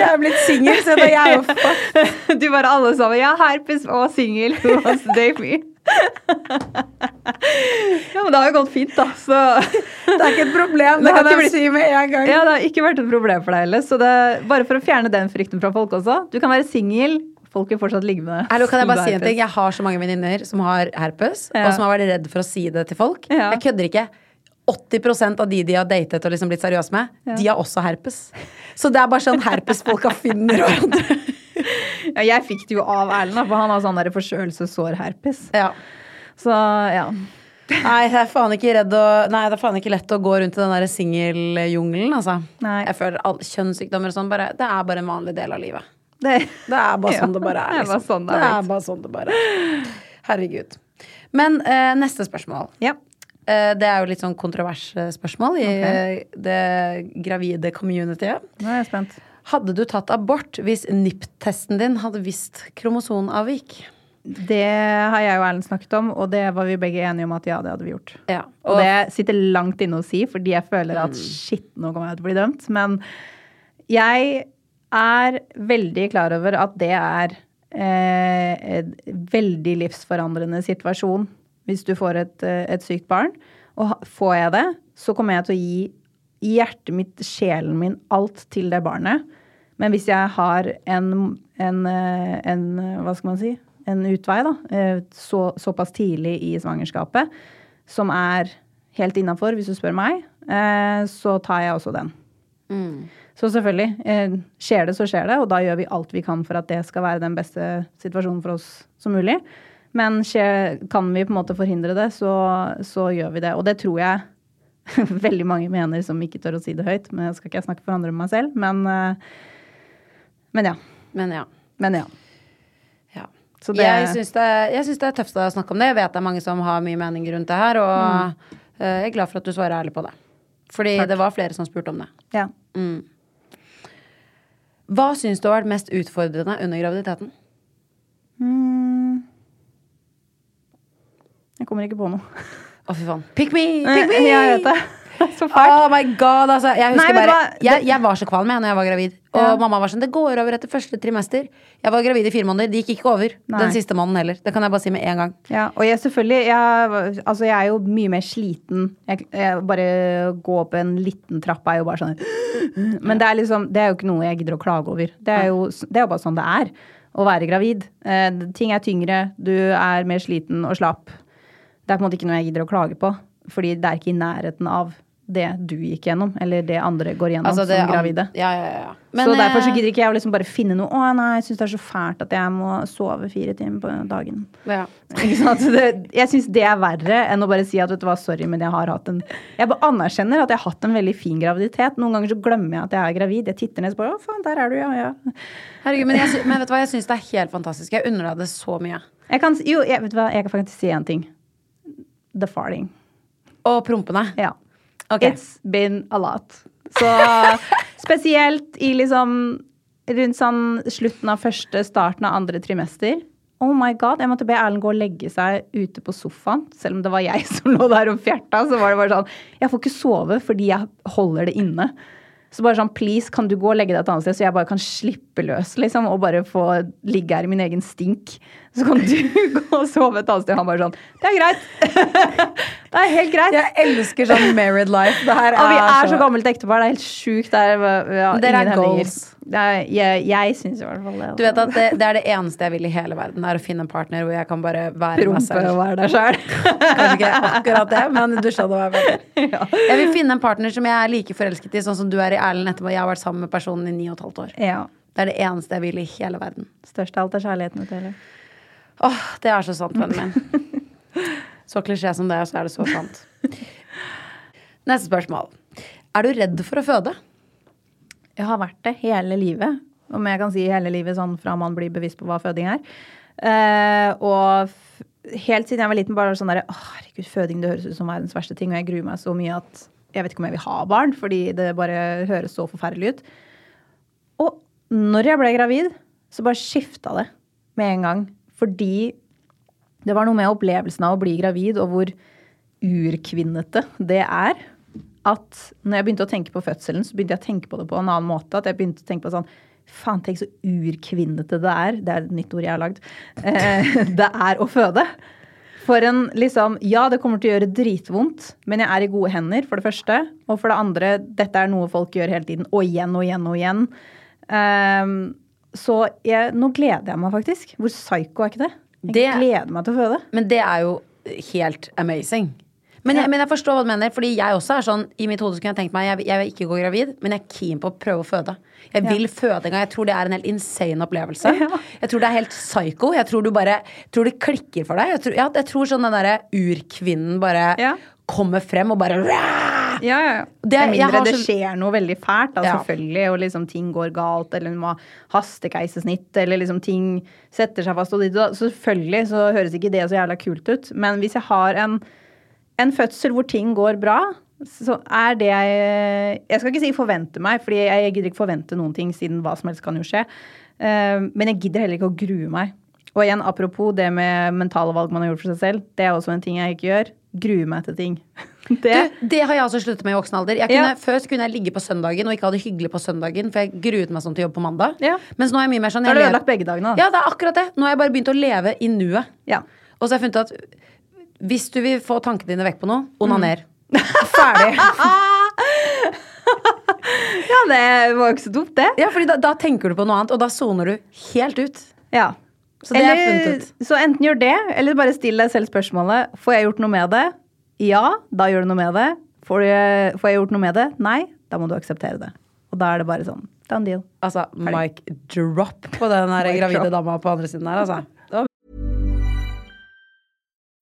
Jeg er blitt singel, så det er jo fuck. Du bare alle sammen, ja, herpes og singel. Who wants to date me? Ja, men det har jo gått fint, da. Så Det er ikke et problem, det Det kan jeg blitt- si med en gang. ja, det har ikke vært et problem for deg heller. Så det, bare for å fjerne den frykten fra folk også. Du kan være singel, folk vil fortsatt ligge med deg. Hallo, kan jeg bare si en ting? Jeg har så mange venninner som har herpes, Ja. og som har vært redd for å si det til folk. Ja. Jeg kødder ikke. 80% av de de har datet og liksom blitt seriøse med, de har også herpes. Så det er bare sånn herpesfolka finner hverandre. Ja, jeg fikk det jo av Erlend, for han har sånn der forkjølelsessår-herpes. Ja. Så ja. Nei, det er faen ikke å Nei, det er faen ikke lett å gå rundt i den der singeljungelen, altså. Nei. Jeg føler all, kjønnssykdommer og sånn bare Det er bare en vanlig del av livet. Det, Det er bare Ja, sånn det bare er. det er bare Liksom. sånn det det er er bare sånn det bare er. Herregud. Men eh, neste spørsmål. ja. Eh, det er jo litt sånn kontroversspørsmål i okay. det gravide communityet. Nå er jeg spent. Hadde du tatt abort hvis NIPT-testen din hadde visst kromosonavvik? Det har jeg og Erlend snakket om, og det var vi begge enige om at ja, det hadde vi gjort. Ja. Og det sitter langt inne å si, fordi jeg føler at Mm. shit, nå kommer jeg til å bli dømt. Men jeg er veldig klar over at det er eh, en veldig livsforandrende situasjon hvis du får et, eh, et sykt barn. Og får jeg det, så kommer jeg til å gi hjertet mitt, sjelen min, alt til det barnet. Men hvis jeg har en, en, eh, en hva skal man si, en utvei, da, eh, så, såpass tidlig i svangerskapet, som er helt innafor, hvis du spør meg, eh, så tar jeg også den. Så selvfølgelig, eh, skjer det, så skjer det, og da gjør vi alt vi kan for at det skal være den beste situasjonen for oss som mulig. Men kan vi på en måte forhindre det, så, så gjør vi det. Og det tror jeg veldig mange mener som ikke tør å si det høyt. Men jeg skal ikke snakke for andre enn meg selv. Men, men ja. Men ja. Men ja. Ja. Så det, Jeg syns det, det er tøft å snakke om det. Jeg vet det er mange som har mye mening rundt det her, og mm. jeg er glad for at du svarer ærlig på det. Fordi Takk. det var flere som spurte om det. ja. Hva syns du har vært mest utfordrende under graviditeten? Mm. Jeg kommer ikke på noe. Å, fy faen. Pick me! Pick me! Jeg vet det. Så fælt. Oh my god, altså. Jeg husker Nei, bare jeg, jeg var så kvalm jeg når jeg var gravid. Og Ja. mamma var sånn Det går over etter første trimester. Jeg var gravid i fire måneder. Det gikk ikke over Nei. den siste måneden heller. Det kan jeg bare si med en gang. Ja, og jeg selvfølgelig jeg, Altså, jeg er jo mye mer sliten. Jeg, jeg bare gå opp en liten trapp er jo bare sånn Men det er liksom Det er jo ikke noe jeg gidder å klage over. Det er jo, det er jo bare sånn det er å være gravid. Eh, ting er tyngre, du er mer sliten og slapp. Det er på en måte ikke noe jeg gidder å klage på, fordi det er ikke i nærheten av det du gikk gjennom, eller det andre går gjennom Altså, det som gravide. Ja, ja, ja. så derfor så eh, gidder ikke jeg å liksom bare finne noe Å nei, jeg syns det er så fælt at jeg må sove fire timer på dagen. ja. Det, jeg syns det er verre enn å bare si at vet du hva, sorry, men jeg har hatt en Jeg bare anerkjenner at jeg har hatt en veldig fin graviditet. Noen ganger så glemmer jeg at jeg er gravid. Jeg titter ned og bare Å, faen, der er du, ja. ja. Herregud, men, jeg, men vet du hva, jeg syns det er helt fantastisk. Jeg unner deg det så mye. Jeg kan, jo, jeg, vet du hva, jeg kan faktisk si en ting. The farting. Og prompene. Ja. Ok. It's been a lot. Så spesielt i liksom rundt sånn slutten av første, starten av andre trimester. Oh my god, Jeg måtte be Erlend gå og legge seg ute på sofaen. Selv om det var jeg som lå der og fjerta. Så var det bare sånn Jeg får ikke sove fordi jeg holder det inne. Så bare sånn, please, kan du gå og legge deg et annet sted, så jeg bare kan slippe løs, liksom, og bare få ligge her i min egen stink. Så kan du gå og sove et annet sted. Han bare sånn Det er greit. det er helt greit. Jeg elsker sånn married life. Det her Og vi er så gammelt ektepar. Det er helt sjukt. Det er, ja, Dere er goals. Er, jeg jeg syns i hvert fall det. Du vet at det, det er det eneste jeg vil i hele verden, er å finne en partner hvor jeg kan bare være meg Prompe selv. og være deg sjøl. Kanskje ikke akkurat det, men du skjønner hva jeg mener. Jeg vil finne en partner som jeg er like forelsket i, sånn som du er i Erlend etterpå. Jeg har vært sammen med personen i ni og et halvt år. Ja. Det er det eneste jeg vil i hele verden. Størst av alt er kjærligheten. Til. Åh, det er så sant, vennen min. Så klisjé som det er, så er det så sant. Neste spørsmål. Er du redd for å føde? Jeg har vært det hele livet. Om jeg kan si hele livet sånn fra man blir bevisst på hva føding er. Uh, og helt siden jeg var liten, bare sånn derre Å, herregud, føding det høres ut som verdens verste ting. Og jeg gruer meg så mye at jeg vet ikke om jeg vil ha barn, fordi det bare høres så forferdelig ut. Og når jeg ble gravid, så bare skifta det med en gang. Fordi det var noe med opplevelsen av å bli gravid, og hvor urkvinnete det er. At når jeg begynte å tenke på fødselen, så begynte jeg å tenke på det på en annen måte. At jeg begynte å tenke på sånn Faen, tenk så urkvinnete det er. Det er et nytt ord jeg har lagd. Eh, det er å føde. For en liksom Ja, det kommer til å gjøre dritvondt, men jeg er i gode hender, for det første. Og for det andre, dette er noe folk gjør hele tiden. Og igjen og igjen og igjen. Ehm, så jeg, nå gleder jeg meg faktisk. Hvor psycho er ikke det? Jeg Det- gleder meg til å føde. Men det er jo helt amazing. Men jeg, men jeg forstår hva du mener, fordi jeg også er sånn I mitt hode kunne jeg tenkt meg jeg, jeg vil ikke gå gravid, men jeg er keen på å prøve å føde. Jeg vil føde en gang. Jeg tror det er en helt insane opplevelse. Jeg tror det er helt psycho. Jeg tror du bare tror det klikker for deg. Jeg tror, ja, jeg tror sånn den derre urkvinnen bare Ja. kommer frem og bare Ja, ja, ja. Det- Med mindre det skjer noe veldig fælt, da, selvfølgelig, og liksom ting går galt, eller hun må ha hastekeisersnitt, eller liksom ting setter seg fast og dit. og. Selvfølgelig så høres ikke det så jævla kult ut, men hvis jeg har en, en fødsel hvor ting går bra, så er det jeg Jeg skal ikke si forvente meg, fordi jeg gidder ikke forvente noen ting, siden hva som helst kan jo skje. Eh, Men jeg gidder heller ikke å grue meg. Og igjen, apropos det med mentale valg man har gjort for seg selv, det er også en ting jeg ikke gjør. Grue meg til ting. Det, Du, det har jeg også sluttet med i voksen alder. Kunne, Ja. Før kunne jeg ligge på søndagen og ikke ha det hyggelig på søndagen, for jeg gruet meg sånn til jobb på mandag. Ja. Mens nå er jeg mye mer sånn Da har du ødelagt begge dagene, da. Ja, det er akkurat det. Nå har jeg bare begynt å leve i nuet. Ja. Og så har jeg funnet at hvis du vil få tankene dine vekk på noe, Mm. onaner. Ferdig. Ja, det var jo ikke så dumt, det. Ja, fordi da, da tenker du på noe annet, og da soner du helt ut. Ja. Så det eller, er funnet ut. Så enten gjør det, eller bare still deg selv spørsmålet Får jeg gjort noe med det. Ja, da gjør du noe med det. Får jeg, får jeg gjort noe med det? Nei, da må du akseptere det. Og da er det bare sånn. Done deal. Altså, Mike drop på den gravide dama på andre siden der, altså.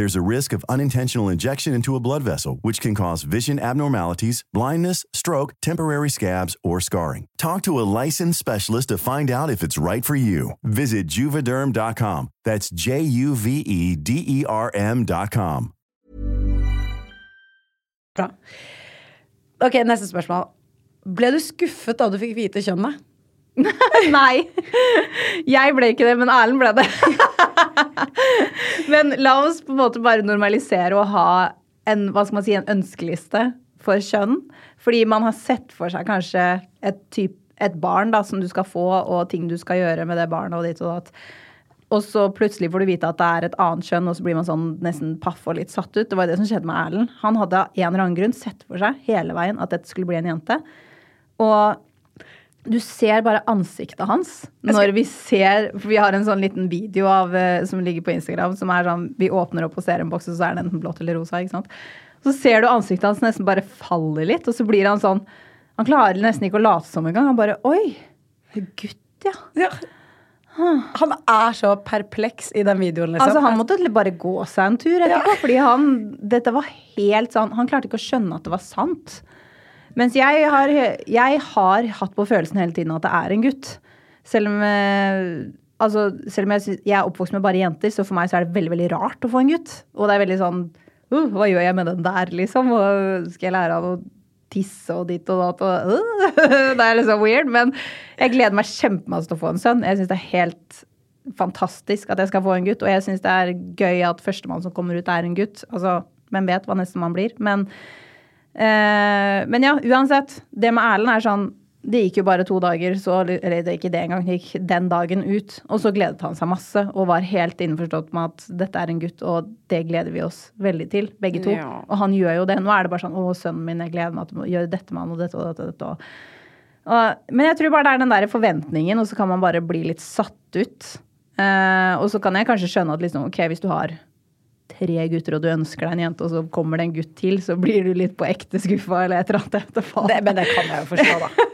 There's a risk of unintentional injection into a blood vessel, which can cause vision abnormalities, blindness, stroke, temporary scabs, or scarring. Talk to a licensed specialist to find out if it's right for you. Visit juvederm.com. That's J U V E D E R M.com. bra. Ok, neste spørsmål. Ble du skuffet da du fikk vite kjønnet? Nei. Jeg ble ikke det, men Erlend ble det. men la oss på en måte bare normalisere å ha en, hva skal man si, en ønskeliste for kjønn. Fordi man har sett for seg kanskje et, typ, et barn da, som du skal få, og ting du skal gjøre med det barnet og ditt og datt. Og så plutselig får du vite at det er et annet kjønn, og så blir man sånn nesten paff og litt satt ut. Det var det som skjedde med Erlend. Han hadde av en eller annen grunn sett for seg hele veien at dette skulle bli en jente. Og du ser bare ansiktet hans når vi ser For vi har en sånn liten video av, eh, som ligger på Instagram som er sånn Vi åpner opp og ser en boks, og så er det enten blått eller rosa. ikke sant? Så ser du ansiktet hans nesten bare faller litt, og så blir han sånn Han klarer nesten ikke å late som engang. Han bare Oi! Gutt, ja. Han er så perpleks i den videoen, liksom. Altså, han måtte bare gå seg en tur etterpå, fordi han Dette var helt sånn Han klarte ikke å skjønne at det var sant. Mens jeg har, jeg har hatt på følelsen hele tiden at det er en gutt. Selv om, eh, altså, selv om jeg, jeg er oppvokst med bare jenter, så for meg så er det veldig veldig rart å få en gutt. Og det er veldig sånn uh, Hva gjør jeg med den der, liksom? Og skal jeg lære han å tisse og ditt og datt og uh, Det er liksom weird. Men jeg gleder meg kjempemasse til å få en sønn. Jeg syns det er helt fantastisk at jeg skal få en gutt. Og jeg syns det er gøy at førstemann som kommer ut, er en gutt. Altså, hvem vet hva nestemann blir. Men men ja, uansett. Det med Erlend er sånn Det gikk jo bare to dager, så, eller det ikke det engang. Det gikk den dagen ut. Og så gledet han seg masse og var helt innforstått med at dette er en gutt, og det gleder vi oss veldig til, begge to. Ja. Og han gjør jo det. Nå er det bare sånn Å, sønnen min, jeg gleder meg til å gjøre dette med han, og dette og dette. dette. Og, og, men jeg tror bare det er den der forventningen, og så kan man bare bli litt satt ut. Uh, og så kan jeg kanskje skjønne at liksom, ok, hvis du har tre gutter, og du ønsker deg en jente, og så kommer det en gutt til, så blir du litt på ekte skuffa eller et eller annet. det, men det kan jeg jo forstå, da.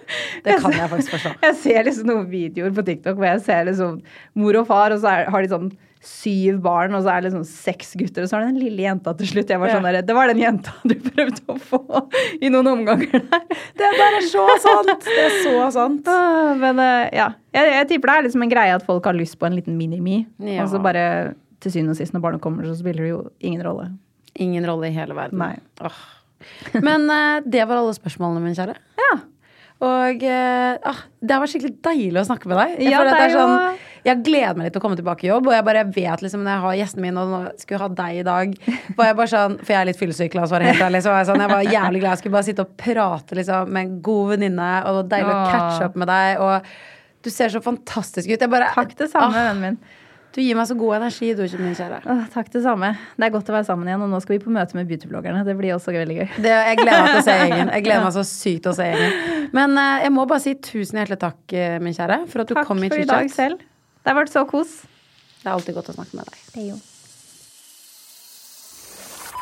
Det kan jeg faktisk forstå. Jeg ser liksom noen videoer på TikTok hvor jeg ser liksom mor og far, og så er, har de sånn syv barn, og så er det liksom seks gutter, og så er det den lille jenta til slutt. Jeg var sånn der, Det var den jenta du prøvde å få i noen omganger der. Det der er så sant! Det er så sant. Ah, Men eh, ja, jeg, jeg tipper det er liksom en greie at folk har lyst på en liten mini-me. Ja. Og så bare til syvende og sist, når barnet kommer, så spiller det jo ingen rolle. Ingen rolle i hele verden. Åh. Men uh, det var alle spørsmålene, min kjære. Ja. Og ah, det har vært skikkelig deilig å snakke med deg. Jeg, Ja, det det sånn, jeg gleder meg litt til å komme tilbake i jobb, og jeg bare vet liksom når jeg har gjesten min, og nå skulle ha deg i dag var jeg bare sånn, For jeg er litt fyllesyk, la oss være helt ærlig. Så var jeg, sånn, jeg var jævlig glad jeg skulle bare sitte og prate liksom, med en god venninne, og det var deilig å catche opp med deg. Og du ser så fantastisk ut. Jeg bare, Takk det samme, ah, vennen min. Du gir meg så god energi, du, min kjære. Åh, takk det samme. Det er godt å være sammen igjen, og nå skal vi på møte med beautybloggerne. Det blir også veldig gøy. Det, jeg gleder meg til å se gjengen. Jeg gleder meg så sykt til å se gjengen. Men uh, jeg må bare si tusen hjertelig takk, eh, min kjære, for at du Takk kom i for i dag selv. Det har vært så kos. Det er alltid godt å snakke med deg. Det er jo.